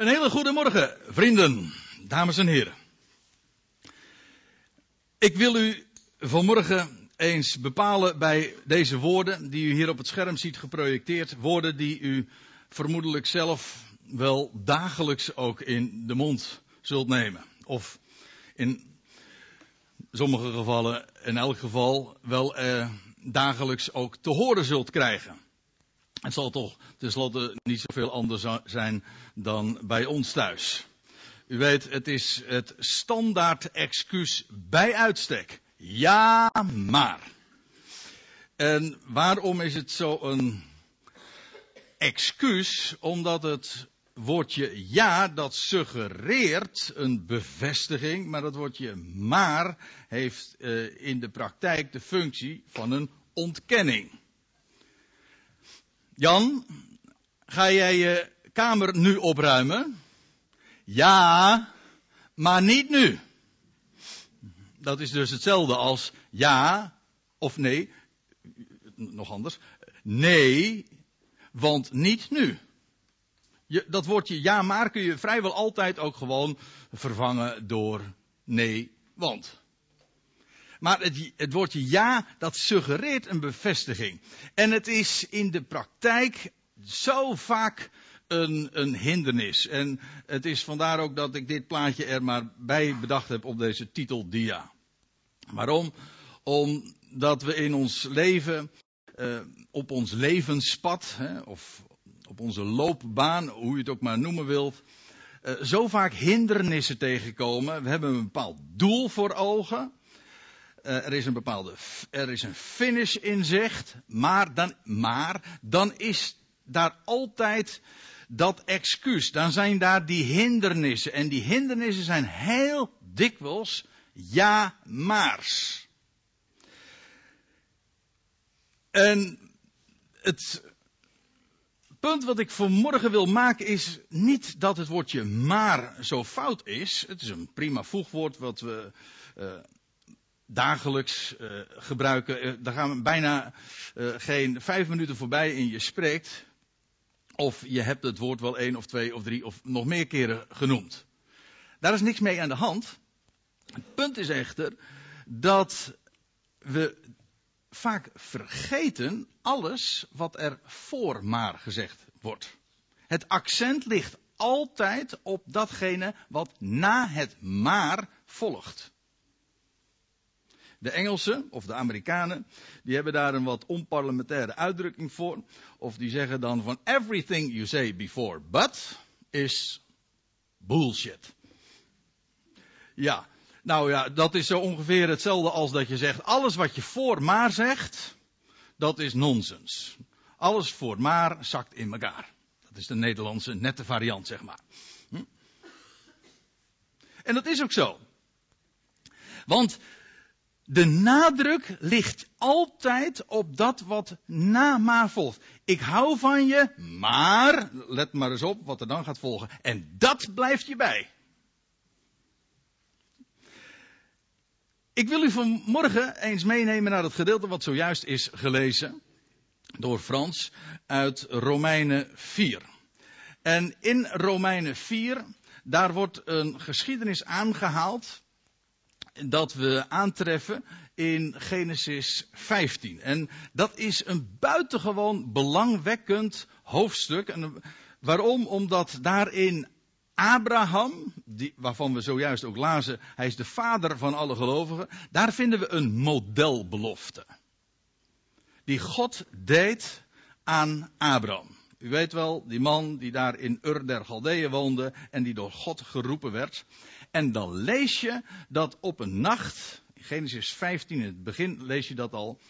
Een hele goede morgen, vrienden, dames en heren. Ik wil u vanmorgen eens bepalen bij deze woorden die u hier op het scherm ziet geprojecteerd. Woorden die u vermoedelijk zelf wel dagelijks ook in de mond zult nemen. Of in sommige gevallen, in elk geval, wel eh, dagelijks ook te horen zult krijgen. Het zal toch tenslotte niet zoveel anders zijn dan bij ons thuis. U weet, het is het standaard excuus bij uitstek. Ja, maar. En waarom is het zo een excuus? Omdat het woordje ja, dat suggereert een bevestiging, maar dat woordje maar heeft uh, in de praktijk de functie van een ontkenning. Jan, ga jij je kamer nu opruimen? Ja, maar niet nu. Dat is dus hetzelfde als ja of nee. Nog anders. Nee, want niet nu. Je, dat woordje ja maar kun je vrijwel altijd ook gewoon vervangen door nee, want. Maar het, het woordje ja, dat suggereert een bevestiging. En het is in de praktijk zo vaak een, een, hindernis. En het is vandaar ook dat ik dit plaatje er maar bij bedacht heb op deze titeldia. Waarom? Omdat we in ons leven, uh, op ons levenspad, hè, of op onze loopbaan, hoe je het ook maar noemen wilt, uh, zo vaak hindernissen tegenkomen. We hebben een bepaald doel voor ogen. Uh, er is een bepaalde, er is een finish in zicht, maar dan, maar dan is daar altijd dat excuus. Dan zijn daar die hindernissen. En die hindernissen zijn heel dikwijls ja maars. En het punt wat ik vanmorgen wil maken is niet dat het woordje maar zo fout is. Het is een prima voegwoord wat we uh, dagelijks uh, gebruiken. Uh, daar gaan we bijna geen vijf minuten voorbij in je spreekt. Of je hebt het woord wel één of twee of drie of nog meer keren genoemd. Daar is niks mee aan de hand. Het punt is echter dat we vaak vergeten alles wat er voor maar gezegd wordt. Het accent ligt altijd op datgene wat na het maar volgt. De Engelsen of de Amerikanen, die hebben daar een wat onparlementaire uitdrukking voor. Of die zeggen dan van everything you say before but is bullshit. Ja, nou ja, dat is zo ongeveer hetzelfde als dat je zegt alles wat je voor maar zegt, dat is nonsens. Alles voor maar zakt in elkaar. Dat is de Nederlandse nette variant, zeg maar. Hm? En dat is ook zo. Want de nadruk ligt altijd op dat wat na maar volgt. Ik hou van je, maar, let maar eens op wat er dan gaat volgen. En dat blijft je bij. Ik wil u vanmorgen eens meenemen naar het gedeelte wat zojuist is gelezen door Frans uit Romeinen 4. En in Romeinen 4, daar wordt een geschiedenis aangehaald dat we aantreffen in Genesis 15. En dat is een buitengewoon belangwekkend hoofdstuk. En waarom? Omdat daarin Abraham, die, waarvan we zojuist ook lazen, hij is de vader van alle gelovigen, daar vinden we een modelbelofte. Die God deed aan Abraham. U weet wel, die man die daar in Ur der Galdeeën woonde en die door God geroepen werd. En dan lees je dat op een nacht, in Genesis 15 in het begin lees je dat al,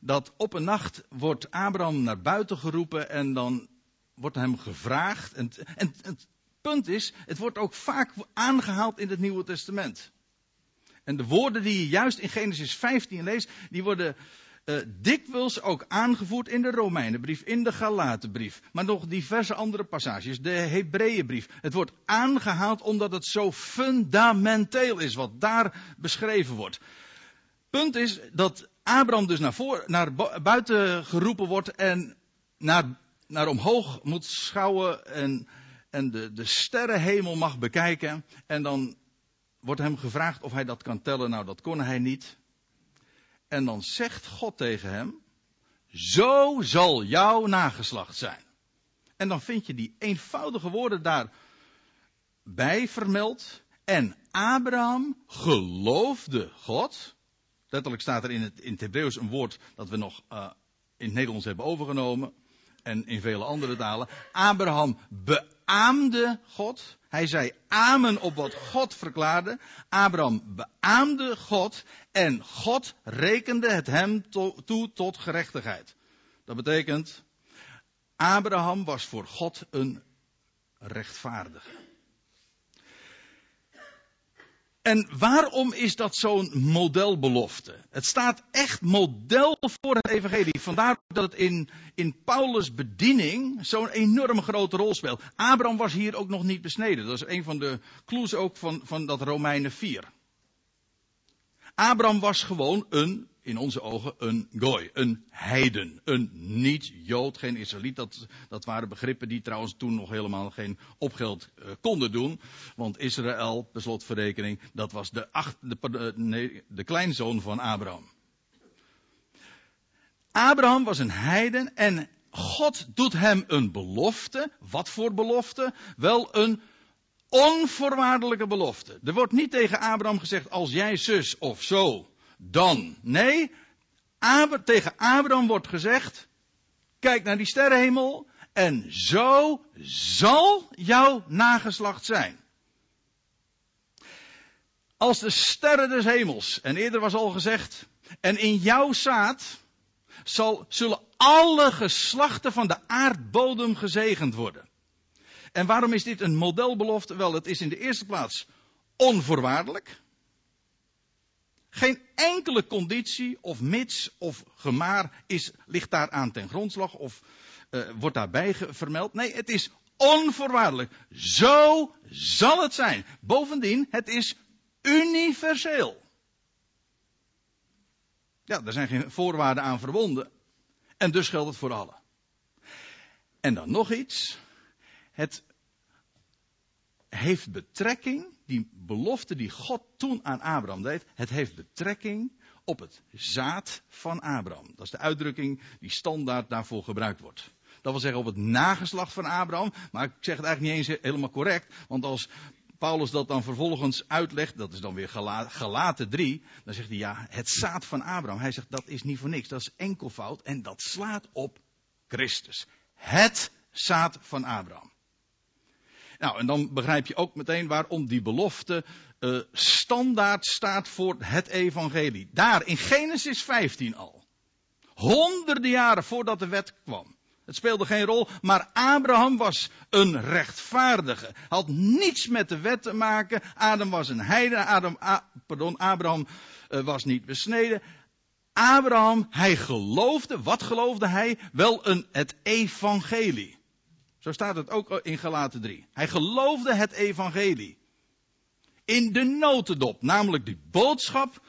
dat op een nacht wordt Abraham naar buiten geroepen en dan wordt hem gevraagd. En, en het punt is, het wordt ook vaak aangehaald in het Nieuwe Testament. En de woorden die je juist in Genesis 15 leest, die worden uh, dikwijls ook aangevoerd in de Romeinenbrief, in de Galatenbrief, maar nog diverse andere passages, de Hebreeënbrief. Het wordt aangehaald omdat het zo fundamenteel is wat daar beschreven wordt. Punt is dat Abraham dus naar, naar buiten geroepen wordt en naar, naar omhoog moet schouwen en en de, de sterrenhemel mag bekijken. En dan wordt hem gevraagd of hij dat kan tellen. Nou, dat kon hij niet. En dan zegt God tegen hem: Zo zal jouw nageslacht zijn. En dan vind je die eenvoudige woorden daarbij vermeld. En Abraham geloofde God. Letterlijk staat er in het, in Hebreeuws een woord dat we nog uh, in het Nederlands hebben overgenomen. En in vele andere talen. Abraham beaamde God. Hij zei amen op wat God verklaarde. Abraham beaamde God. En God rekende het hem to, toe tot gerechtigheid. Dat betekent. Abraham was voor God een rechtvaardige. En waarom is dat zo'n modelbelofte? Het staat echt model voor het evangelie. Vandaar dat het in, in Paulus' bediening zo'n enorm grote rol speelt. Abraham was hier ook nog niet besneden. Dat is een van de clues ook van, van dat Romeinen 4. Abraham was gewoon een in onze ogen een gooi, een heiden, een niet-jood, geen Israëliet. Dat, dat waren begrippen die trouwens toen nog helemaal geen opgeld uh, konden doen. Want Israël, per slotverrekening, dat was de, acht, de, nee, de kleinzoon van Abraham. Abraham was een heiden en God doet hem een belofte. Wat voor belofte? Wel een onvoorwaardelijke belofte. Er wordt niet tegen Abraham gezegd: als jij zus of zo dan. Nee, tegen Abraham wordt gezegd, kijk naar die sterrenhemel en zo zal jouw nageslacht zijn. Als de sterren des hemels, en eerder was al gezegd, en in jouw zaad zal, zullen alle geslachten van de aardbodem gezegend worden. En waarom is dit een modelbelofte? Wel, het is in de eerste plaats onvoorwaardelijk. Geen enkele conditie of mits of gemaar is, ligt daaraan ten grondslag of uh, wordt daarbij vermeld. Nee, het is onvoorwaardelijk. Zo zal het zijn. Bovendien, het is universeel. Ja, er zijn geen voorwaarden aan verbonden. En dus geldt het voor allen. En dan nog iets. Het heeft betrekking die belofte die God toen aan Abraham deed, het heeft betrekking op het zaad van Abraham. Dat is de uitdrukking die standaard daarvoor gebruikt wordt. Dat wil zeggen op het nageslacht van Abraham, maar ik zeg het eigenlijk niet eens helemaal correct, want als Paulus dat dan vervolgens uitlegt, dat is dan weer gelaten 3, dan zegt hij ja, het zaad van Abraham. Hij zegt dat is niet voor niks, dat is enkelvoud en dat slaat op Christus. Het zaad van Abraham. Nou, en dan begrijp je ook meteen waarom die belofte uh, standaard staat voor het evangelie. Daar in Genesis 15 al. Honderden jaren voordat de wet kwam. Het speelde geen rol, maar Abraham was een rechtvaardige. Had niets met de wet te maken. Adam was een heide. Adam, pardon, Abraham uh, was niet besneden. Abraham, hij geloofde, wat geloofde hij? Wel een, het evangelie. Zo staat het ook in Galaten 3. Hij geloofde het evangelie. In de notendop, namelijk die boodschap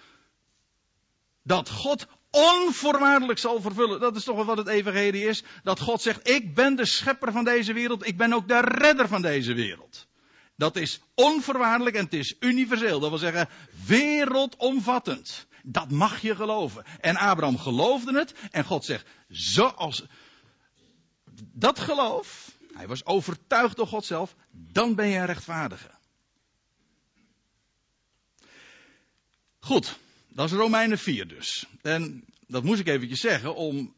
dat God onvoorwaardelijk zal vervullen. Dat is toch wat het evangelie is. Dat God zegt, ik ben de schepper van deze wereld, ik ben ook de redder van deze wereld. Dat is onvoorwaardelijk en het is universeel. Dat wil zeggen, wereldomvattend. Dat mag je geloven. En Abraham geloofde het en God zegt, zoals dat geloof, hij was overtuigd door God zelf. Dan ben je een. Goed, dat is Romeinen 4 dus. En dat moest ik eventjes zeggen om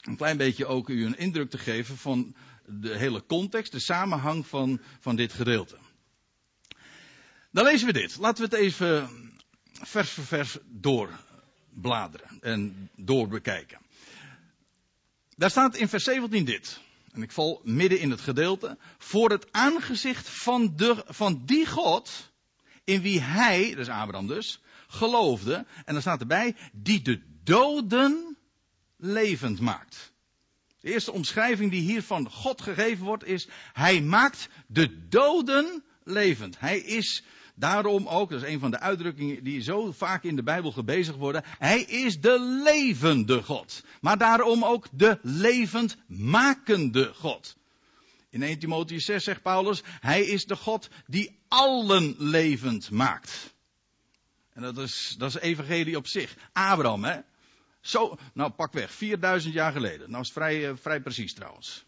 een klein beetje ook u een indruk te geven van de hele context, de samenhang van, van dit gedeelte. Dan lezen we dit. Laten we het even vers voor vers doorbladeren en doorbekijken. Daar staat in vers 17 dit en ik val midden in het gedeelte, voor het aangezicht van, de, van die God, in wie hij, dus Abraham dus, geloofde, en dan staat erbij, die de doden levend maakt. De eerste omschrijving die hier van God gegeven wordt is, hij maakt de doden levend. Hij is Daarom ook, dat is een van de uitdrukkingen die zo vaak in de Bijbel gebezigd worden. Hij is de levende God. Maar daarom ook de levendmakende God. In 1 Timotheüs 6 zegt Paulus, hij is de God die allen levend maakt. En dat is, dat is evangelie op zich. Abraham, hè. Zo, nou pak weg, 4000 jaar geleden. Nou is vrij, uh, vrij precies trouwens.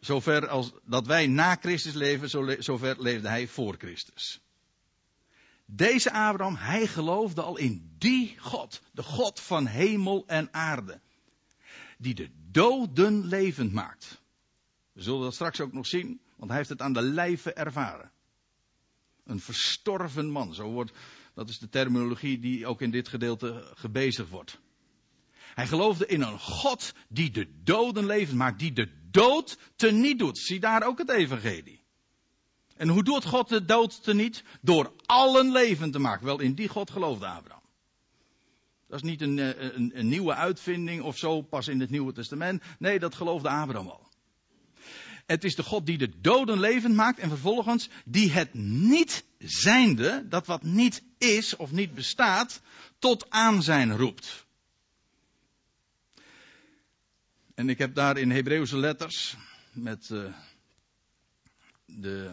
Zover als dat wij na Christus leven, zo le zover leefde hij voor Christus. Deze Abraham, hij geloofde al in die God, de God van hemel en aarde, die de doden levend maakt. We zullen dat straks ook nog zien, want hij heeft het aan de lijve ervaren. Een verstorven man, zo wordt, dat is de terminologie die ook in dit gedeelte gebezigd wordt. Hij geloofde in een God die de doden levend maakt, die de dood teniet doet. Zie daar ook het evangelie. En hoe doet God de dood teniet? Door allen levend te maken. Wel, in die God geloofde Abraham. Dat is niet een, eh, een, een, nieuwe uitvinding of zo, pas in het Nieuwe Testament. Nee, dat geloofde Abraham al. Het is de God die de doden levend maakt en vervolgens die het niet zijnde, dat wat niet is of niet bestaat, tot aanzijn roept. En ik heb daar in Hebreeuwse letters met uh, de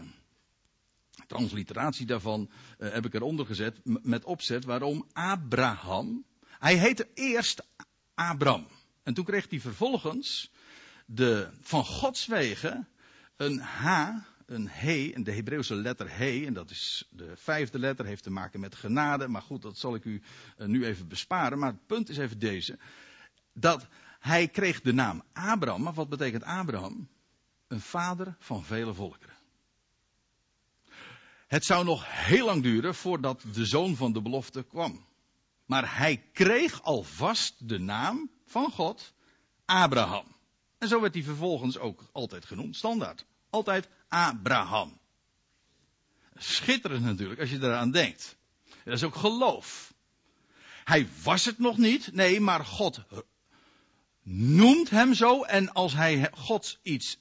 transliteratie daarvan uh, heb ik eronder gezet met opzet waarom Abraham. Hij heette eerst Abram. En toen kreeg hij vervolgens de, van Gods wegen een H, een he, en de Hebreeuwse letter he, en dat is de vijfde letter, heeft te maken met genade. Maar goed, dat zal ik u uh, nu even besparen. Maar het punt is even deze. Dat hij kreeg de naam Abraham. Maar wat betekent Abraham? Een vader van vele volkeren. Het zou nog heel lang duren voordat de zoon van de belofte kwam. Maar hij kreeg alvast de naam van God, Abraham. En zo werd hij vervolgens ook altijd genoemd, standaard. Altijd Abraham. Schitterend natuurlijk, als je eraan denkt. Dat is ook geloof. Hij was het nog niet, nee, maar God noemt hem zo. En als hij God iets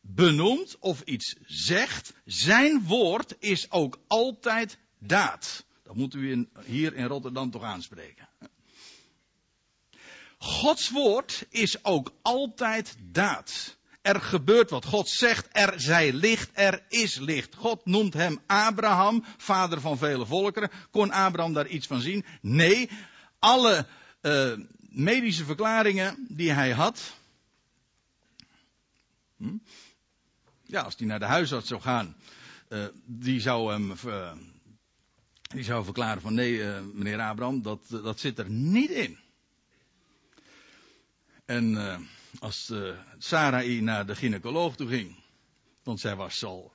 benoemt of iets zegt, zijn woord is ook altijd daad. Dat moet u in, hier in Rotterdam toch aanspreken. Gods woord is ook altijd daad. Er gebeurt wat God zegt, er zij licht, er is licht. God noemt hem Abraham, vader van vele volkeren. Kon Abraham daar iets van zien? Nee, alle uh, medische verklaringen die hij had. Hm? Ja, als hij naar de huisarts zou gaan, uh, die zou hem. Uh, die zou verklaren van nee, uh, meneer Abraham, dat, dat zit er niet in. En als Sarai naar de gynaecoloog toe ging, want zij was al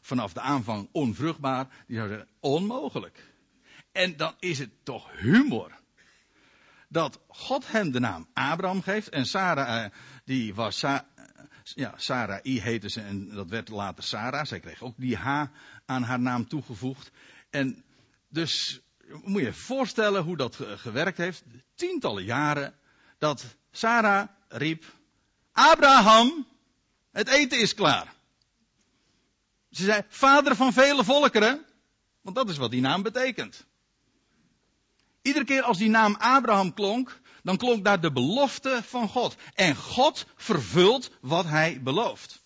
vanaf de aanvang onvruchtbaar, die zou zeggen onmogelijk. En dan is het toch humor dat God hem de naam Abraham geeft. En Sarah, uh, die was, ja, Sarah, I heette ze en dat werd later Sarah. Zij kreeg ook die H aan haar naam toegevoegd. En dus moet je je voorstellen hoe dat gewerkt heeft. Tientallen jaren dat Sarah riep, Abraham, het eten is klaar. Ze zei, vader van vele volkeren, want dat is wat die naam betekent. Iedere keer als die naam Abraham klonk, dan klonk daar de belofte van God. En God vervult wat hij belooft.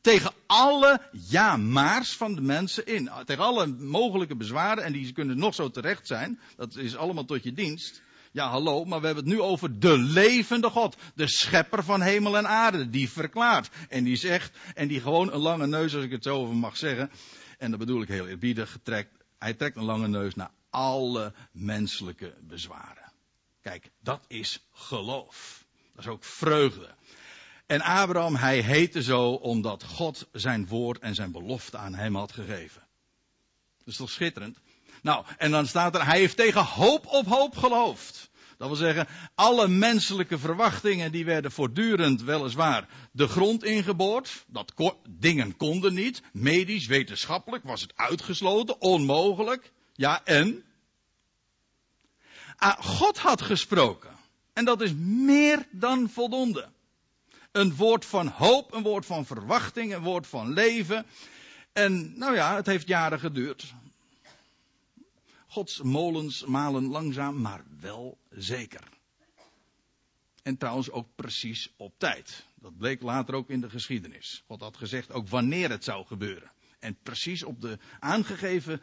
Tegen alle ja-maars van de mensen in. Tegen alle mogelijke bezwaren, en die kunnen nog zo terecht zijn. Dat is allemaal tot je dienst. Ja, hallo, maar we hebben het nu over de levende God. De schepper van hemel en aarde. Die verklaart. En die zegt, en die gewoon een lange neus, als ik het zo over mag zeggen. En dat bedoel ik heel eerbiedig, trekt. Hij trekt een lange neus naar alle menselijke bezwaren. Kijk, dat is geloof. Dat is ook vreugde. En Abraham, hij heette zo omdat God zijn woord en zijn belofte aan hem had gegeven. Dat is toch schitterend? Nou, en dan staat er, hij heeft tegen hoop op hoop geloofd. Dat wil zeggen, alle menselijke verwachtingen die werden voortdurend weliswaar de grond ingeboord. Dat dingen konden niet. Medisch, wetenschappelijk was het uitgesloten, onmogelijk. Ja, en? Ah, God had gesproken. En dat is meer dan voldoende. Een woord van hoop, een woord van verwachting, een woord van leven. En nou ja, het heeft jaren geduurd. Gods molens malen langzaam, maar wel zeker. En trouwens ook precies op tijd. Dat bleek later ook in de geschiedenis. God had gezegd ook wanneer het zou gebeuren. En precies op de aangegeven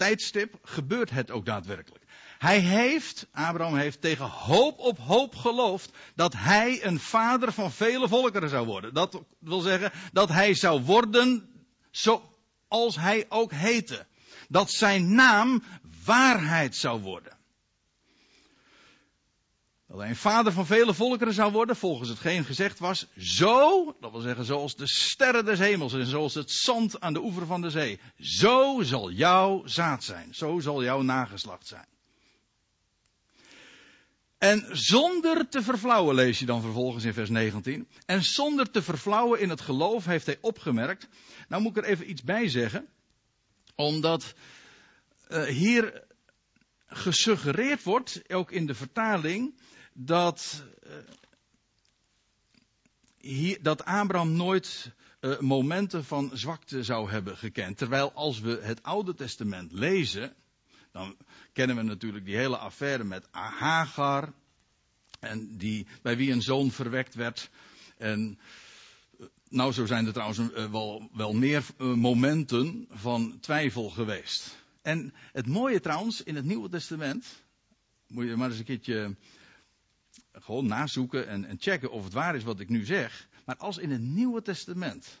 tijdstip gebeurt het ook daadwerkelijk. Hij heeft, Abraham heeft tegen hoop op hoop geloofd dat hij een vader van vele volkeren zou worden. Dat wil zeggen dat hij zou worden zoals hij ook heette. Dat zijn naam waarheid zou worden. Dat een vader van vele volkeren zou worden, volgens hetgeen gezegd was, zo, dat wil zeggen zoals de sterren des hemels en zoals het zand aan de oever van de zee. Zo zal jouw zaad zijn, zo zal jouw nageslacht zijn. En zonder te verflauwen, lees je dan vervolgens in vers 19. En zonder te verflauwen in het geloof heeft hij opgemerkt. Nou moet ik er even iets bij zeggen. Omdat uh, hier gesuggereerd wordt, ook in de vertaling, dat, uh, hier, dat Abraham nooit uh, momenten van zwakte zou hebben gekend. Terwijl als we het Oude Testament lezen, dan kennen we natuurlijk die hele affaire met Hagar. En die, bij wie een zoon verwekt werd. En eh, nou, zo zijn er trouwens wel, wel meer momenten van twijfel geweest. En het mooie trouwens, in het Nieuwe Testament, moet je maar eens een keertje gewoon nazoeken en, en checken of het waar is wat ik nu zeg. Maar als in het Nieuwe Testament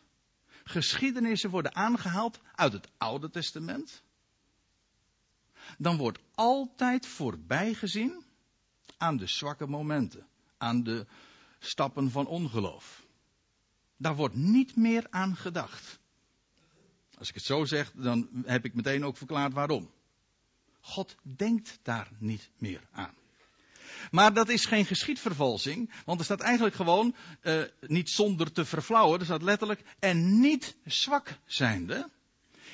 geschiedenissen worden aangehaald uit het Oude Testament, dan wordt altijd voorbijgezien aan de zwakke momenten, aan de stappen van ongeloof. Daar wordt niet meer aan gedacht. Als ik het zo zeg, dan heb ik meteen ook verklaard waarom. God denkt daar niet meer aan. Maar dat is geen geschiedvervalsing, want er staat eigenlijk gewoon, uh, niet zonder te verflauwen, er staat letterlijk, en niet zwak zijnde.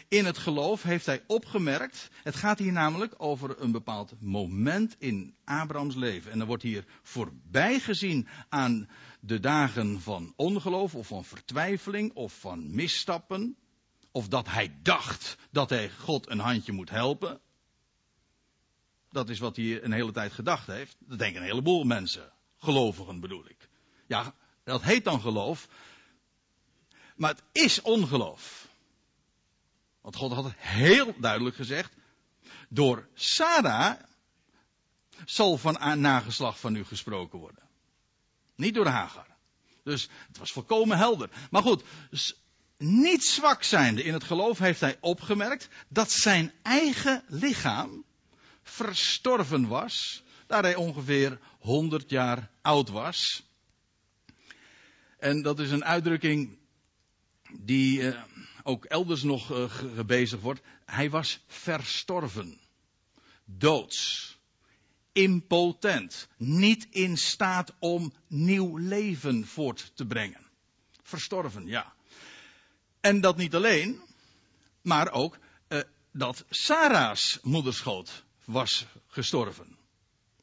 In het geloof heeft hij opgemerkt, het gaat hier namelijk over een bepaald moment in Abrahams leven. En er wordt hier voorbij gezien aan de dagen van ongeloof of van vertwijfeling of van misstappen. Of dat hij dacht dat hij God een handje moet helpen. Dat is wat hij een hele tijd gedacht heeft. Dat denken een heleboel mensen. Gelovigen bedoel ik. Ja, dat heet dan geloof. Maar het is ongeloof. Want God had heel duidelijk gezegd. Door Sarah zal van nageslag van u gesproken worden. Niet door Hagar. Dus het was volkomen helder. Maar goed, niet zwak zijnde in het geloof heeft hij opgemerkt dat zijn eigen lichaam verstorven was, daar hij ongeveer 100 jaar oud was. En dat is een uitdrukking die uh, ook elders nog uh, gebezigd wordt. Hij was verstorven. Doods. Impotent. Niet in staat om nieuw leven voort te brengen. Verstorven, ja. En dat niet alleen, maar ook uh, dat Sarah's moederschoot was gestorven.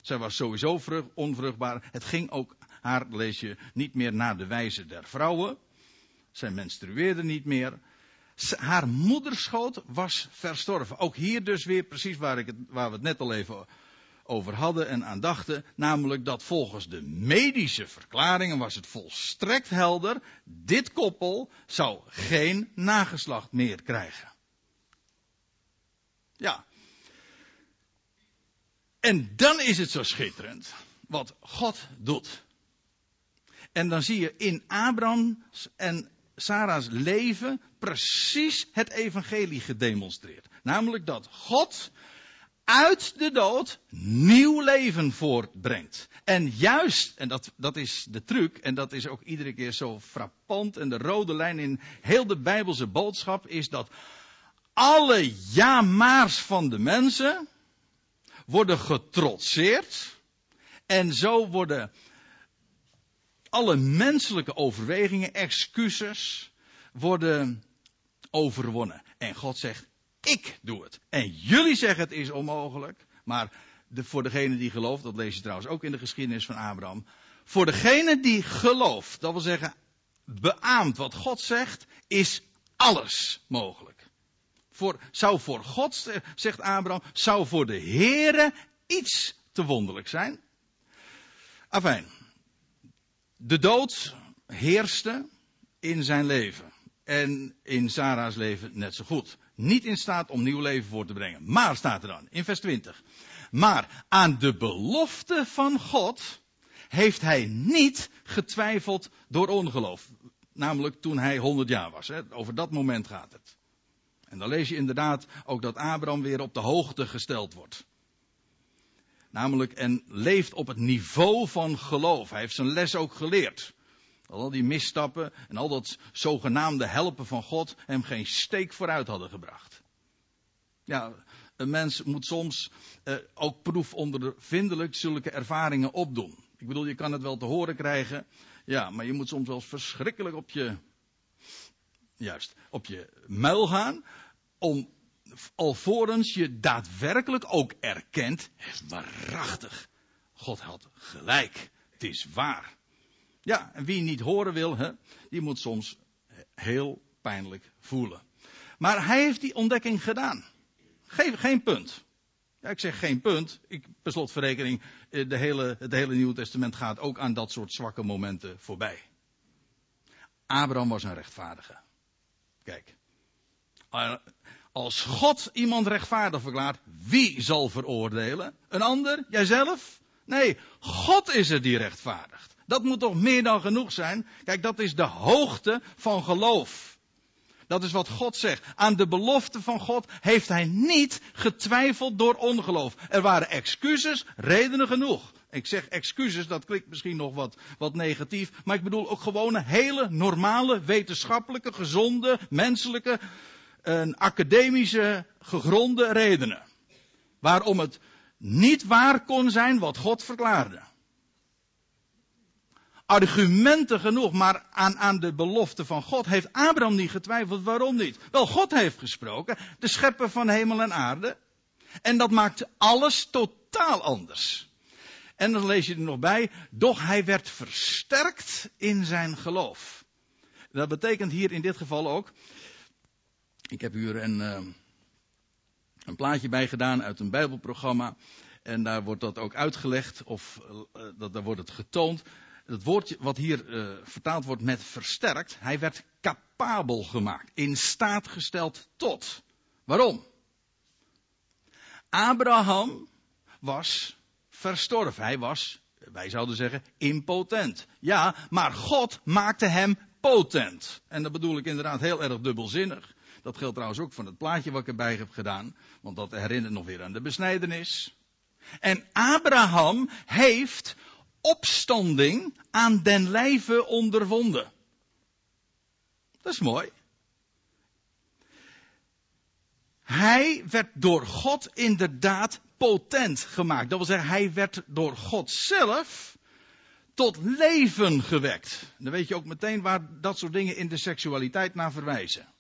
Zij was sowieso onvruchtbaar. Het ging ook haar, lees niet meer naar de wijze der vrouwen. Zij menstrueerde niet meer. Haar moederschoot was verstorven. Ook hier dus weer precies waar, ik waar we het net al even over hadden en aan dachten. Namelijk dat volgens de medische verklaringen was het volstrekt helder. Dit koppel zou geen nageslacht meer krijgen. Ja. En dan is het zo schitterend wat God doet. En dan zie je in Abraham en Sarah's leven precies het evangelie gedemonstreerd. Namelijk dat God uit de dood nieuw leven voortbrengt. En juist, en dat, dat is de truc, en dat is ook iedere keer zo frappant, en de rode lijn in heel de Bijbelse boodschap is dat alle ja-maars van de mensen worden getrotseerd. En zo worden alle menselijke overwegingen, excuses, worden overwonnen. En God zegt, ik doe het. En jullie zeggen het is onmogelijk. Maar voor degene die gelooft, dat lees je trouwens ook in de geschiedenis van Abraham. Voor degene die gelooft, dat wil zeggen, beaamt wat God zegt, is alles mogelijk. Voor, zou voor God, zegt Abraham, zou voor de Heere iets te wonderlijk zijn. Afijn, De dood heerste in zijn leven. En in Sarah's leven net zo goed. Niet in staat om nieuw leven voor te brengen. Maar staat er dan, in vers 20. Maar aan de belofte van God heeft hij niet getwijfeld door ongeloof. Namelijk toen hij 100 jaar was. Hè. Over dat moment gaat het. En dan lees je inderdaad ook dat Abraham weer op de hoogte gesteld wordt. Namelijk, en leeft op het niveau van geloof. Hij heeft zijn les ook geleerd. Al die misstappen en al dat zogenaamde helpen van God hem geen steek vooruit hadden gebracht. Ja, een mens moet soms eh, ook proefondervindelijk zulke ervaringen opdoen. Ik bedoel, je kan het wel te horen krijgen. Ja, maar je moet soms wel verschrikkelijk op je, juist, op je muil gaan. Om alvorens je daadwerkelijk ook erkent, waarachtig, God had gelijk. Het is waar. Ja, en wie niet horen wil, hè, die moet soms heel pijnlijk voelen. Maar hij heeft die ontdekking gedaan. Geef geen punt. Ja, ik zeg geen punt. Ik, per slotverrekening, eh, de hele, het hele Nieuwe Testament gaat ook aan dat soort zwakke momenten voorbij. Abraham was een rechtvaardige. Kijk. Als God iemand rechtvaardig verklaart, wie zal veroordelen? Een ander? Jijzelf? Nee, God is het die rechtvaardigt. Dat moet toch meer dan genoeg zijn? Kijk, dat is de hoogte van geloof. Dat is wat God zegt. Aan de belofte van God heeft hij niet getwijfeld door ongeloof. Er waren excuses, redenen genoeg. Ik zeg excuses, dat klinkt misschien nog wat, wat negatief. Maar ik bedoel ook gewoon hele normale, wetenschappelijke, gezonde, menselijke, een academische, gegronde redenen. Waarom het niet waar kon zijn wat God verklaarde argumenten genoeg, maar aan, aan de belofte van God heeft Abraham niet getwijfeld. Waarom niet? Wel, God heeft gesproken, de schepper van hemel en aarde. En dat maakte alles totaal anders. En dan lees je er nog bij, doch hij werd versterkt in zijn geloof. Dat betekent hier in dit geval ook, ik heb hier een, uh, een plaatje bij gedaan uit een bijbelprogramma. En daar wordt dat ook uitgelegd, of uh, dat, daar wordt het getoond het woordje wat hier uh, vertaald wordt met versterkt, hij werd capabel gemaakt, in staat gesteld tot. Waarom? Abraham was verstorven. Hij was, wij zouden zeggen, impotent. Ja, maar God maakte hem potent. En dat bedoel ik inderdaad heel erg dubbelzinnig. Dat geldt trouwens ook van het plaatje wat ik erbij heb gedaan. Want dat herinnert nog weer aan de besnijdenis. En Abraham heeft opstanding aan den lijve ondervonden. Dat is mooi. Hij werd door God inderdaad potent gemaakt. Dat wil zeggen, hij werd door God zelf tot leven gewekt. Dan weet je ook meteen waar dat soort dingen in de seksualiteit naar verwijzen.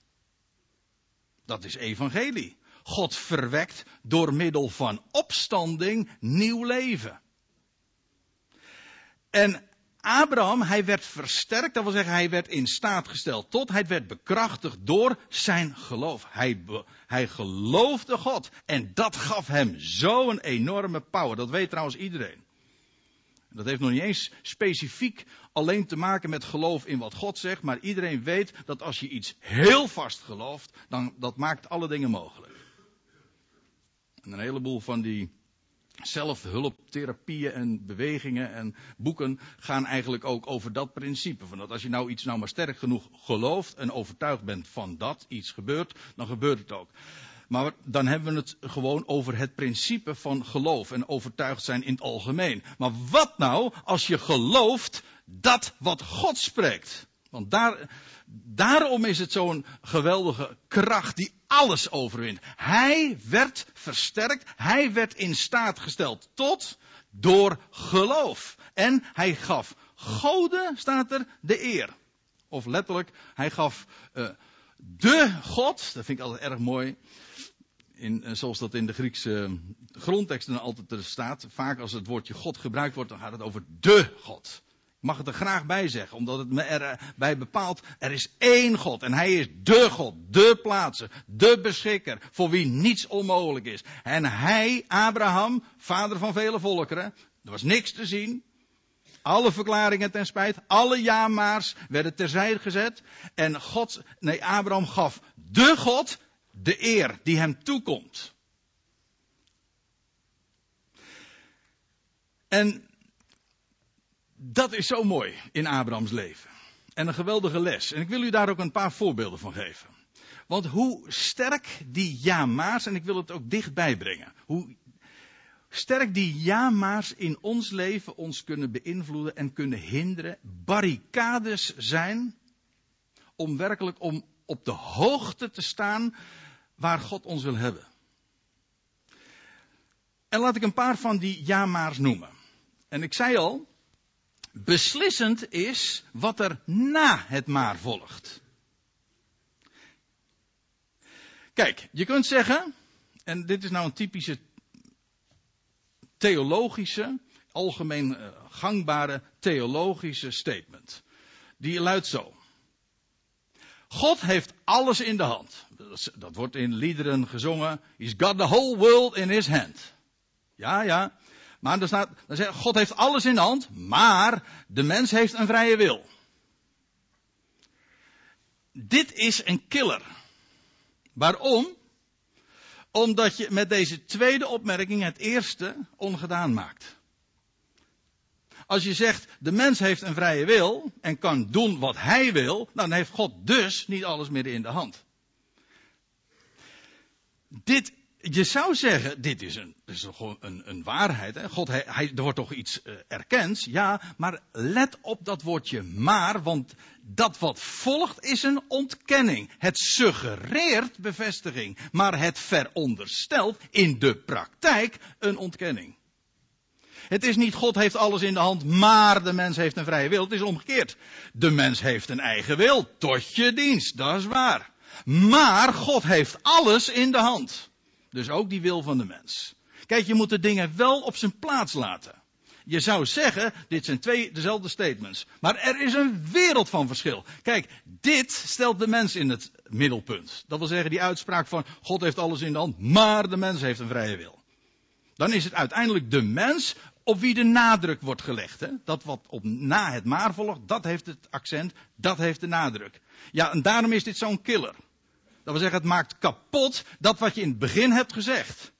Dat is evangelie. God verwekt door middel van opstanding nieuw leven. En Abraham, hij werd versterkt, dat wil zeggen, hij werd in staat gesteld tot, hij werd bekrachtigd door zijn geloof. Hij, hij geloofde God en dat gaf hem zo'n enorme power. Dat weet trouwens iedereen. Dat heeft nog niet eens specifiek alleen te maken met geloof in wat God zegt, maar iedereen weet dat als je iets heel vast gelooft, dan dat maakt alle dingen mogelijk. En een heleboel van die zelfhulptherapieën en bewegingen en boeken gaan eigenlijk ook over dat principe. Van dat als je nou iets nou maar sterk genoeg gelooft en overtuigd bent van dat iets gebeurt, dan gebeurt het ook. Maar dan hebben we het gewoon over het principe van geloof en overtuigd zijn in het algemeen. Maar wat nou als je gelooft dat wat God spreekt? Want daar, daarom is het zo'n geweldige kracht die alles overwint. Hij werd versterkt, hij werd in staat gesteld tot door geloof. En hij gaf Goden, staat er, de eer. Of letterlijk, hij gaf uh, de God, dat vind ik altijd erg mooi. In, uh, zoals dat in de Griekse grondteksten altijd er staat. Vaak als het woordje God gebruikt wordt, dan gaat het over de God mag het er graag bij zeggen, omdat het me erbij bepaalt, er is één God en hij is de God, de plaatser, de beschikker, voor wie niets onmogelijk is. En hij, Abraham, vader van vele volkeren, er was niks te zien. alle verklaringen ten spijt, alle ja-maars werden terzijde gezet. En God, nee, Abraham gaf de God de eer die hem toekomt. En dat is zo mooi in Abrahams leven. En een geweldige les. En ik wil u daar ook een paar voorbeelden van geven. Want hoe sterk die ja-maars, en ik wil het ook dichtbij brengen. Hoe sterk die ja-maars in ons leven ons kunnen beïnvloeden en kunnen hinderen. Barricades zijn om werkelijk om op de hoogte te staan waar God ons wil hebben. En laat ik een paar van die ja-maars noemen. En ik zei al, beslissend is wat er na het maar volgt. Kijk, je kunt zeggen, en dit is nou een typische theologische, algemeen eh, gangbare theologische statement. Die luidt zo. God heeft alles in de hand. Dat wordt in liederen gezongen. He's got the whole world in his hand. Ja, ja. Maar staat, dan zegt God heeft alles in de hand, maar de mens heeft een vrije wil. Dit is een killer. Waarom? Omdat je met deze tweede opmerking het eerste ongedaan maakt. Als je zegt, de mens heeft een vrije wil en kan doen wat hij wil, dan heeft God dus niet alles meer in de hand. Dit je zou zeggen, dit is, een, een, een waarheid. Hè? God, hij, er wordt toch iets uh, erkend, ja, maar let op dat woordje maar, want dat wat volgt is een ontkenning. Het suggereert bevestiging, maar het veronderstelt in de praktijk een ontkenning. Het is niet God heeft alles in de hand, maar de mens heeft een vrije wil. Het is omgekeerd. De mens heeft een eigen wil, tot je dienst, dat is waar. Maar God heeft alles in de hand. Dus ook die wil van de mens. Kijk, je moet de dingen wel op zijn plaats laten. Je zou zeggen, dit zijn twee dezelfde statements. Maar er is een wereld van verschil. Kijk, dit stelt de mens in het middelpunt. Dat wil zeggen, die uitspraak van God heeft alles in de hand, maar de mens heeft een vrije wil. Dan is het uiteindelijk de mens op wie de nadruk wordt gelegd. Hè? Dat wat op na het maar volgt, dat heeft het accent, dat heeft de nadruk. Ja, en daarom is dit zo'n killer. Dat wil zeggen, het maakt kapot dat wat je in het begin hebt gezegd.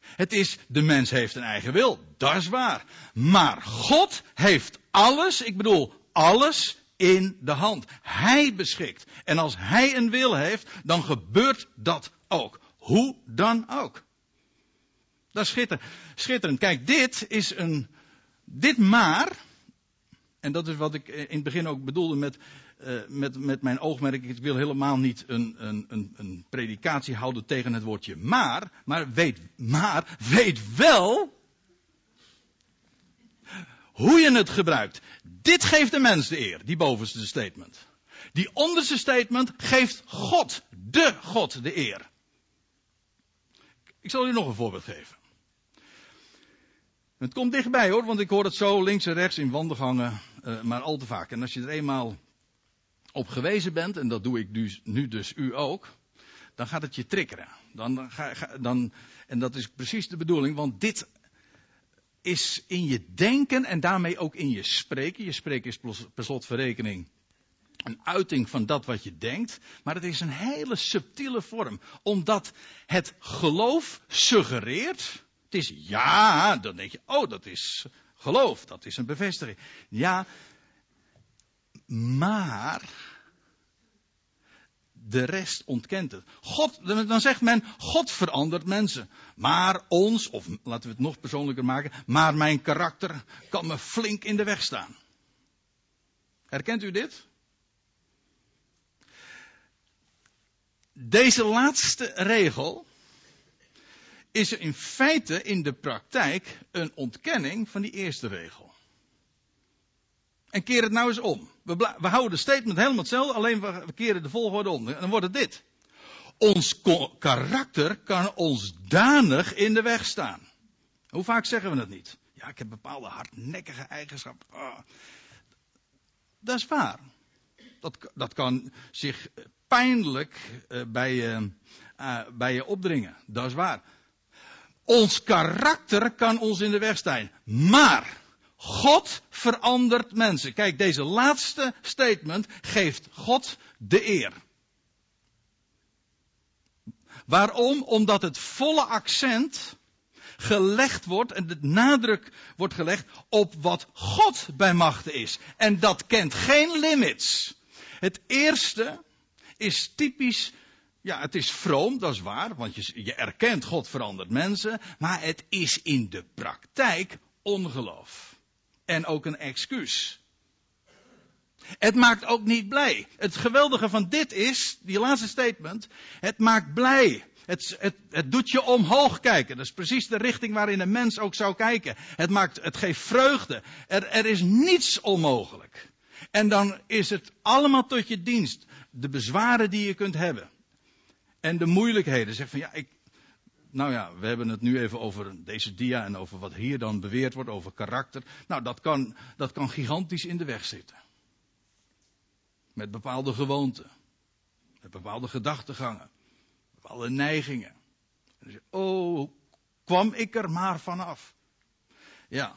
Het is, de mens heeft een eigen wil, dat is waar. Maar God heeft alles, ik bedoel alles, in de hand. Hij beschikt. En als hij een wil heeft, dan gebeurt dat ook. Hoe dan ook. Dat is schitterend. schitterend. Kijk, dit is een, dit maar, en dat is wat ik in het begin ook bedoelde met uh, met, met mijn oogmerk, ik wil helemaal niet een, een, een, een predikatie houden tegen het woordje maar, maar weet, maar weet wel hoe je het gebruikt. Dit geeft de mens de eer, die bovenste statement. Die onderste statement geeft God, de God, de eer. Ik zal u nog een voorbeeld geven. Het komt dichtbij hoor, want ik hoor het zo links en rechts in wandelgangen, uh, maar al te vaak. En als je er eenmaal op gewezen bent, en dat doe ik dus, nu dus u ook, dan gaat het je triggeren. Dan, ga, dan, en dat is precies de bedoeling, want dit is in je denken en daarmee ook in je spreken. Je spreken is per slotverrekening een uiting van dat wat je denkt, maar het is een hele subtiele vorm, omdat het geloof suggereert. Het is ja, dan denk je, oh, dat is geloof, dat is een bevestiging. Ja, maar de rest ontkent het. God, dan zegt men, God verandert mensen. Maar ons, of laten we het nog persoonlijker maken, maar mijn karakter kan me flink in de weg staan. Herkent u dit? Deze laatste regel is in feite in de praktijk een ontkenning van die eerste regel. En keer het nou eens om. We, we houden de statement helemaal hetzelfde, alleen we, keren de volgorde om. En dan wordt het dit. Ons karakter kan ons danig in de weg staan. Hoe vaak zeggen we dat niet? Ja, ik heb bepaalde hardnekkige eigenschappen. Oh. Dat is waar. Dat, dat kan zich pijnlijk uh, bij, je, uh, bij je opdringen. Dat is waar. Ons karakter kan ons in de weg staan. Maar God verandert mensen. Kijk, deze laatste statement geeft God de eer. Waarom? Omdat het volle accent gelegd wordt en de nadruk wordt gelegd op wat God bij machten is. En dat kent geen limits. Het eerste is typisch, ja, het is vroom, dat is waar, want je, je erkent God verandert mensen, maar het is in de praktijk ongeloof. En ook een excuus. Het maakt ook niet blij. Het geweldige van dit is, die laatste statement, het maakt blij. Het, het, het, doet je omhoog kijken. Dat is precies de richting waarin een mens ook zou kijken. Het, maakt, het geeft vreugde. Er, er is niets onmogelijk. En dan is het allemaal tot je dienst. De bezwaren die je kunt hebben. En de moeilijkheden. Zeg van ja, ik. Nou ja, we hebben het nu even over deze dia en over wat hier dan beweerd wordt over karakter. Nou, dat kan, dat kan gigantisch in de weg zitten. Met bepaalde gewoonten. Met bepaalde gedachtegangen alle neigingen. Oh, kwam ik er maar vanaf. Ja.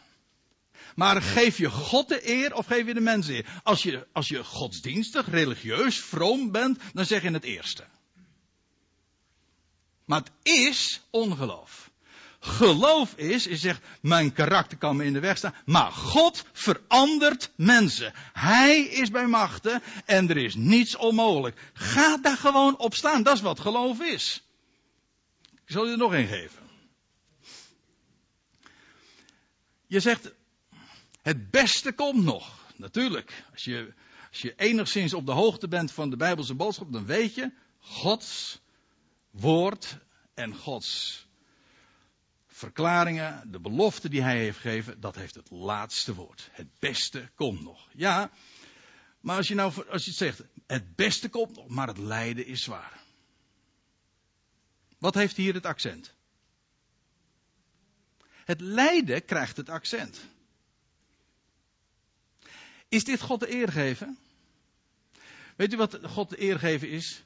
Maar geef je God de eer of geef je de mensen eer? Als je, als je godsdienstig, religieus, vroom bent, dan zeg je het eerste. Maar het is ongeloof. Geloof is, je zegt, mijn karakter kan me in de weg staan, maar God verandert mensen. Hij is bij machten en er is niets onmogelijk. Ga daar gewoon op staan, dat is wat geloof is. Ik zal je er nog een geven. Je zegt, het beste komt nog. Natuurlijk, als je, als je enigszins op de hoogte bent van de Bijbelse boodschap, dan weet je, Gods woord en Gods verklaringen, de belofte die hij heeft gegeven, dat heeft het laatste woord. Het beste komt nog. Ja, maar als je nou, als je zegt, het beste komt nog, maar het lijden is zwaar. Wat heeft hier het accent? Het lijden krijgt het accent. Is dit God de eer geven? Weet u wat God de eer geven is?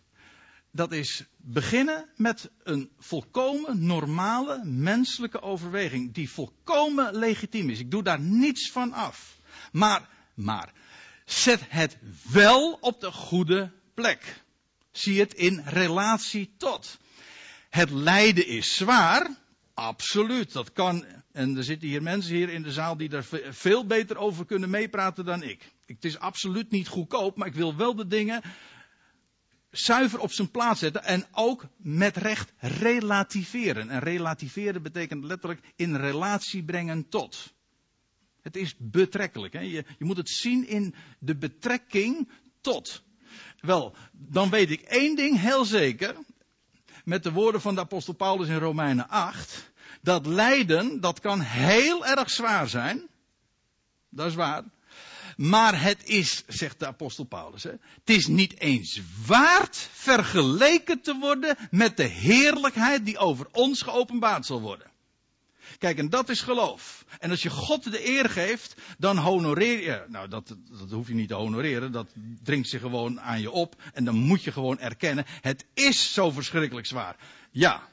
Dat is beginnen met een volkomen normale menselijke overweging, die volkomen legitiem is. Ik doe daar niets van af. Maar, maar, zet het wel op de goede plek. Zie het in relatie tot. Het lijden is zwaar, absoluut. Dat kan, en er zitten hier mensen hier in de zaal die daar veel beter over kunnen meepraten dan ik. Het is absoluut niet goedkoop, maar ik wil wel de dingen zuiver op zijn plaats zetten en ook met recht relativeren. En relativeren betekent letterlijk in relatie brengen tot. Het is betrekkelijk. Hè? Je, je moet het zien in de betrekking tot. Wel, dan weet ik één ding heel zeker. Met de woorden van de apostel Paulus in Romeinen 8. Dat lijden, dat kan heel erg zwaar zijn. Dat is waar. Maar het is, zegt de apostel Paulus, hè, het is niet eens waard vergeleken te worden met de heerlijkheid die over ons geopenbaard zal worden. Kijk, en dat is geloof. En als je God de eer geeft, dan honoreer je. Nou, dat, dat hoef je niet te honoreren. Dat dringt zich gewoon aan je op. En dan moet je gewoon erkennen. Het is zo verschrikkelijk zwaar. Ja,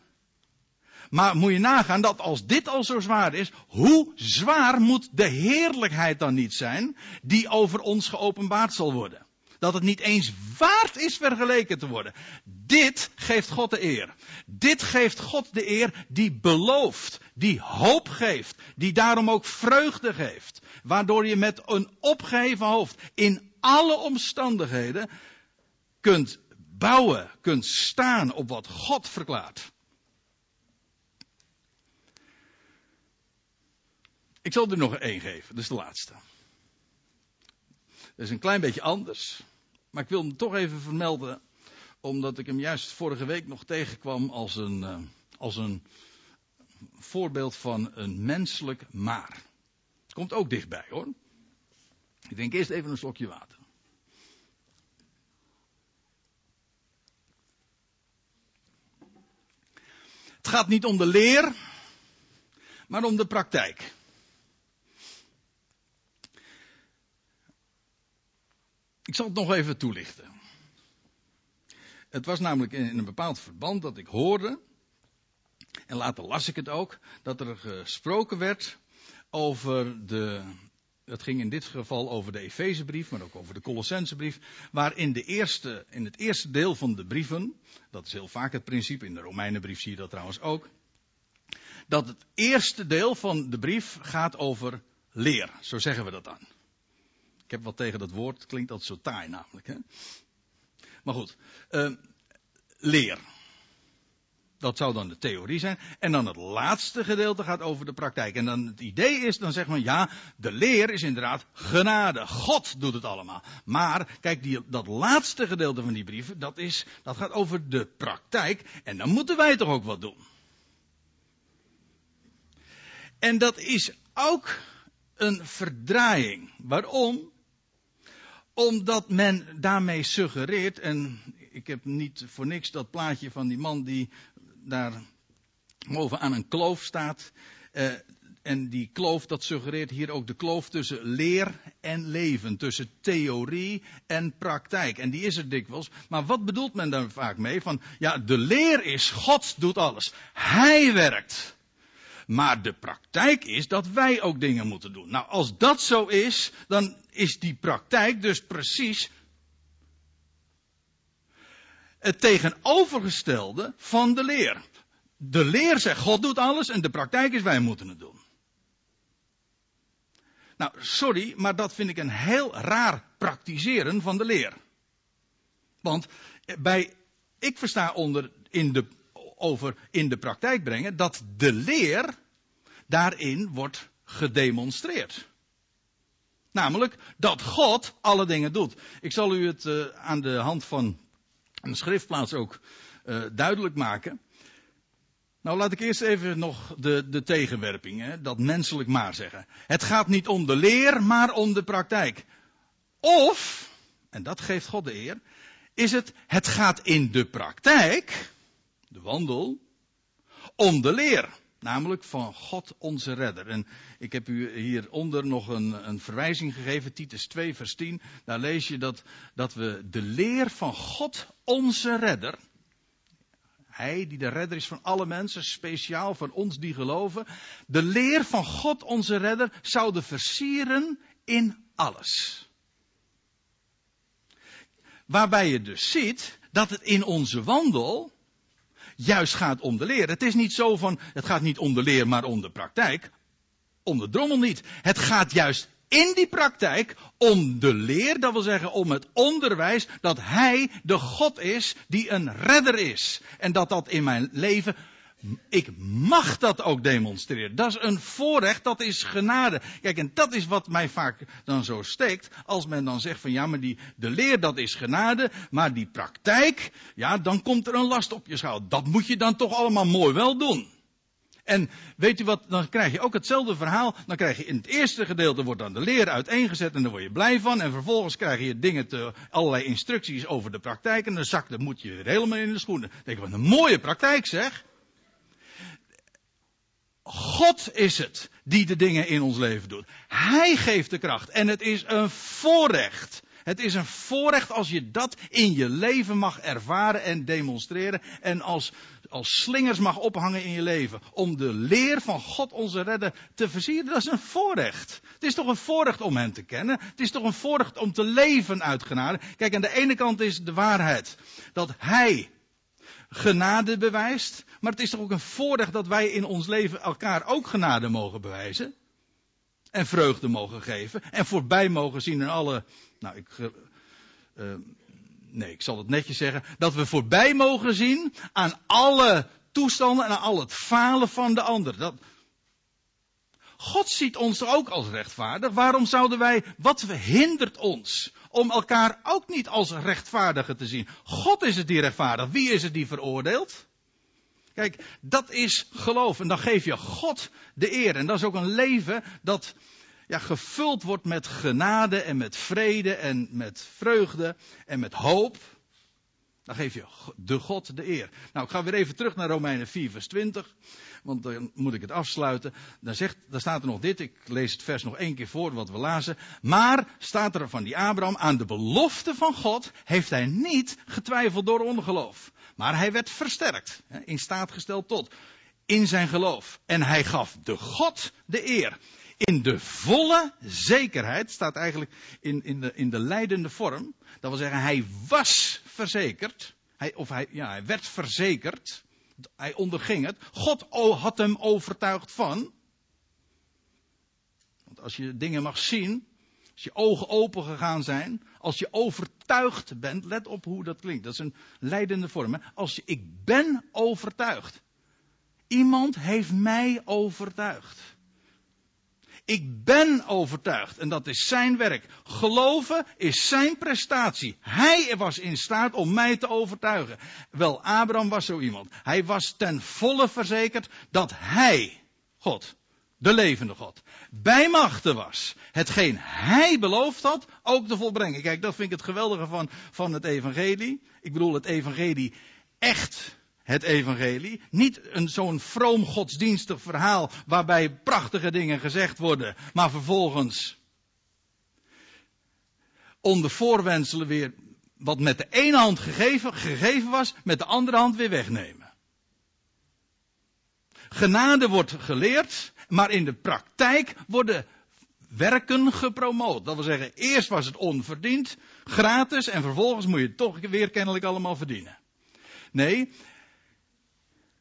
maar moet je nagaan dat als dit al zo zwaar is, hoe zwaar moet de heerlijkheid dan niet zijn die over ons geopenbaard zal worden? Dat het niet eens waard is vergeleken te worden. Dit geeft God de eer. Dit geeft God de eer die belooft, die hoop geeft, die daarom ook vreugde geeft. Waardoor je met een opgeheven hoofd in alle omstandigheden kunt bouwen, kunt staan op wat God verklaart. Ik zal er nog één geven, dat is de laatste. Dat is een klein beetje anders, maar ik wil hem toch even vermelden, omdat ik hem juist vorige week nog tegenkwam als een, uh, als een voorbeeld van een menselijk maar. Komt ook dichtbij hoor. Ik denk eerst even een slokje water. Het gaat niet om de leer, maar om de praktijk. Zal het nog even toelichten. Het was namelijk in een bepaald verband dat ik hoorde, en later las ik het ook, dat er gesproken werd over de dat ging in dit geval over de Efezebrief, maar ook over de Colossensebrief, waar in, de eerste, in het eerste deel van de brieven, dat is heel vaak het principe, in de Romeinenbrief zie je dat trouwens ook, dat het eerste deel van de brief gaat over leer. Zo zeggen we dat dan. Ik heb wat tegen dat woord, het klinkt altijd zo taai namelijk. Hè? Maar goed, uh, leer. Dat zou dan de theorie zijn. En dan het laatste gedeelte gaat over de praktijk. En dan het idee is, dan zegt men ja, de leer is inderdaad genade. God doet het allemaal. Maar, kijk, die, dat laatste gedeelte van die brieven, dat, is, dat gaat over de praktijk. En dan moeten wij toch ook wat doen. En dat is ook een verdraaiing. Waarom? Omdat men daarmee suggereert, en ik heb niet voor niks dat plaatje van die man die daar boven aan een kloof staat. Uh, en die kloof, dat suggereert hier ook de kloof tussen leer en leven. Tussen theorie en praktijk. En die is er dikwijls. Maar wat bedoelt men daar vaak mee? Van, ja, de leer is, God doet alles. Hij werkt. Maar de praktijk is dat wij ook dingen moeten doen. Nou, als dat zo is, dan is die praktijk dus precies het tegenovergestelde van de leer. De leer zegt God doet alles en de praktijk is wij moeten het doen. Nou, sorry, maar dat vind ik een heel raar praktiseren van de leer. Want bij, ik versta onder in de, over in de praktijk brengen dat de leer daarin wordt gedemonstreerd. Namelijk dat God alle dingen doet. Ik zal u het uh, aan de hand van een schriftplaats ook uh, duidelijk maken. Nou, laat ik eerst even nog de, de tegenwerping, hè, dat menselijk maar zeggen. Het gaat niet om de leer, maar om de praktijk. Of, en dat geeft God de eer, is het, het gaat in de praktijk, de wandel, om de leer. Namelijk van God onze redder. En ik heb u hieronder nog een, een verwijzing gegeven, Titus 2 vers 10. Daar lees je dat, dat we de leer van God onze redder. Hij die de redder is van alle mensen, speciaal van ons die geloven. De leer van God onze redder zouden versieren in alles. Waarbij je dus ziet dat het in onze wandel juist gaat om de leer. Het is niet zo van, het gaat niet om de leer, maar om de praktijk. Om de drommel niet. Het gaat juist in die praktijk om de leer, dat wil zeggen om het onderwijs, dat Hij de God is die een redder is. En dat dat in mijn leven ik mag dat ook demonstreren. Dat is een voorrecht, dat is genade. Kijk, en dat is wat mij vaak dan zo steekt. Als men dan zegt van ja, maar die, de leer dat is genade, maar die praktijk, ja, dan komt er een last op je schouder. Dat moet je dan toch allemaal mooi wel doen. En weet u wat, dan krijg je ook hetzelfde verhaal. Dan krijg je in het eerste gedeelte wordt dan de leer uiteengezet en daar word je blij van. En vervolgens krijg je dingen te, allerlei instructies over de praktijk. En dan zakt de moet je weer helemaal in de schoenen. Dan denk ik, wat een mooie praktijk zeg. God is het die de dingen in ons leven doet. Hij geeft de kracht. En het is een voorrecht. Het is een voorrecht als je dat in je leven mag ervaren en demonstreren. En als, als slingers mag ophangen in je leven. Om de leer van God onze redder te versieren. Dat is een voorrecht. Het is toch een voorrecht om hem te kennen. Het is toch een voorrecht om te leven uit genade. Kijk, aan de ene kant is de waarheid dat hij genade bewijst. Maar het is toch ook een voordeel dat wij in ons leven elkaar ook genade mogen bewijzen. En vreugde mogen geven. En voorbij mogen zien in alle. Nou, ik. Uh, nee, ik zal het netjes zeggen. Dat we voorbij mogen zien aan alle toestanden en aan al het falen van de ander. Dat, God ziet ons ook als rechtvaardig. Waarom zouden wij, wat hindert ons om elkaar ook niet als rechtvaardigen te zien? God is het die rechtvaardig. Wie is het die veroordeelt? Kijk, dat is geloof. En dan geef je God de eer. En dat is ook een leven dat ja, gevuld wordt met genade en met vrede en met vreugde en met hoop. Dan geef je de God de eer. Nou, ik ga weer even terug naar Romeinen 4, vers 20. Want dan moet ik het afsluiten. Dan, zegt, dan staat er nog dit. Ik lees het vers nog één keer voor wat we lazen. Maar staat er van die Abraham. Aan de belofte van God heeft hij niet getwijfeld door ongeloof. Maar hij werd versterkt. In staat gesteld tot. In zijn geloof. En hij gaf de God de eer. In de volle zekerheid, staat eigenlijk in, in, de, in de leidende vorm. Dat wil zeggen, hij was verzekerd. Hij, of hij, ja, hij werd verzekerd. Hij onderging het. God had hem overtuigd van. Want als je dingen mag zien, als je ogen open gegaan zijn, als je overtuigd bent, let op hoe dat klinkt. Dat is een leidende vorm. Hè? Als je, ik ben overtuigd. Iemand heeft mij overtuigd. Ik ben overtuigd en dat is zijn werk. Geloven is zijn prestatie. Hij was in staat om mij te overtuigen. Wel, Abraham was zo iemand. Hij was ten volle verzekerd dat hij, God, de levende God, bij machten was. Hetgeen hij beloofd had, ook te volbrengen. Kijk, dat vind ik het geweldige van, van het evangelie. Ik bedoel het evangelie echt het evangelie. Niet een zo'n vroom godsdienstig verhaal waarbij prachtige dingen gezegd worden, maar vervolgens onder voorwenselen weer wat met de ene hand gegeven, gegeven was, met de andere hand weer wegnemen. Genade wordt geleerd, maar in de praktijk worden werken gepromoot. Dat wil zeggen, eerst was het onverdiend, gratis, en vervolgens moet je het toch weer kennelijk allemaal verdienen. Nee,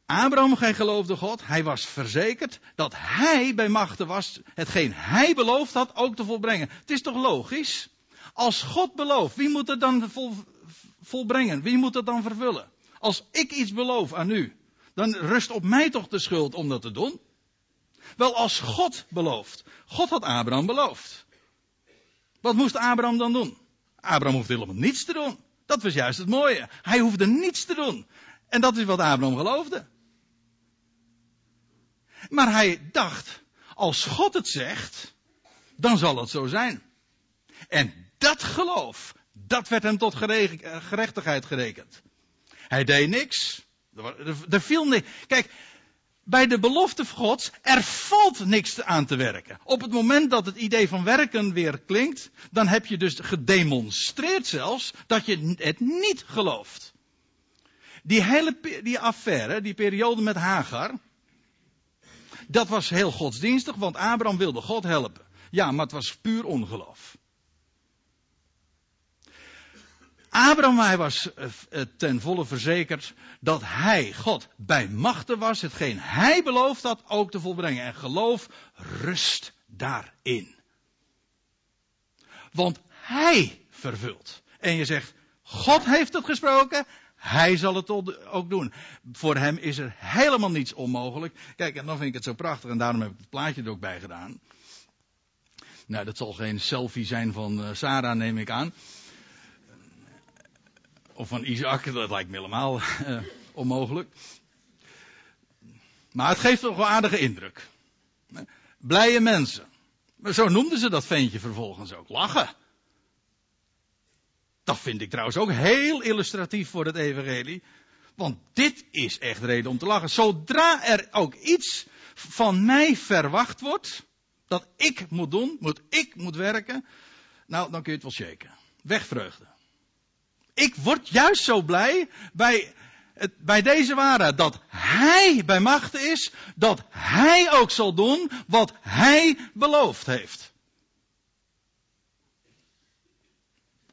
Abraham, gij geloofde God, hij was verzekerd dat hij bij machten was hetgeen hij beloofd had ook te volbrengen. Het is toch logisch? Als God belooft, wie moet het dan vol, volbrengen? Wie moet het dan vervullen? Als ik iets beloof aan u, dan rust op mij toch de schuld om dat te doen? Wel, als God belooft. God had Abraham beloofd. Wat moest Abraham dan doen? Abraham hoefde helemaal niets te doen. Dat was juist het mooie. Hij hoefde niets te doen. En dat is wat Abraham geloofde. Maar hij dacht, als God het zegt, dan zal het zo zijn. En dat geloof, dat werd hem tot gerechtigheid gerekend. Hij deed niks. Er, viel niks. Kijk, bij de belofte van God, er valt niks aan te werken. Op het moment dat het idee van werken weer klinkt, dan heb je dus gedemonstreerd zelfs dat je het niet gelooft. Die hele die affaire, die periode met Hagar, dat was heel godsdienstig, want Abraham wilde God helpen. Ja, maar het was puur ongeloof. Abraham, hij was eh, eh, ten volle verzekerd dat hij, God, bij machten was, hetgeen hij beloofd had ook te volbrengen. En geloof rust daarin. Want hij vervult. En je zegt, God heeft het gesproken, hij zal het ook doen. Voor hem is er helemaal niets onmogelijk. Kijk, en dan vind ik het zo prachtig en daarom heb ik het plaatje er ook bij gedaan. Nou, dat zal geen selfie zijn van uh, Sarah, neem ik aan. Of van Isaac, dat lijkt me helemaal uh, onmogelijk. Maar het geeft toch een aardige indruk. Blije mensen. Maar zo noemden ze dat ventje vervolgens ook. Lachen. Dat vind ik trouwens ook heel illustratief voor het evangelie. Want dit is echt reden om te lachen. Zodra er ook iets van mij verwacht wordt, dat ik moet doen, moet ik moet werken, nou dan kun je het wel shaken. Wegvreugde. Ik word juist zo blij bij, bij deze waarheid dat Hij bij machten is, dat Hij ook zal doen wat Hij beloofd heeft.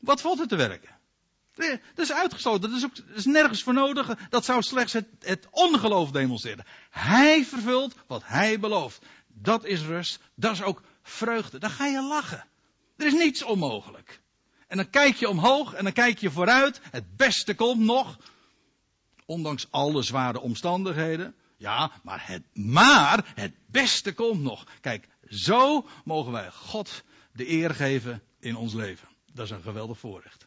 Wat valt er te werken? Dat is uitgesloten. Dat is, ook, dat is nergens voor nodig. Dat zou slechts het, het ongeloof demonstreren. Hij vervult wat hij belooft. Dat is rust. Dat is ook vreugde. Dan ga je lachen. Er is niets onmogelijk. En dan kijk je omhoog en dan kijk je vooruit. Het beste komt nog. Ondanks alle zware omstandigheden. Ja, maar het, maar het beste komt nog. Kijk, zo mogen wij God de eer geven in ons leven. Dat is een geweldig voorrecht.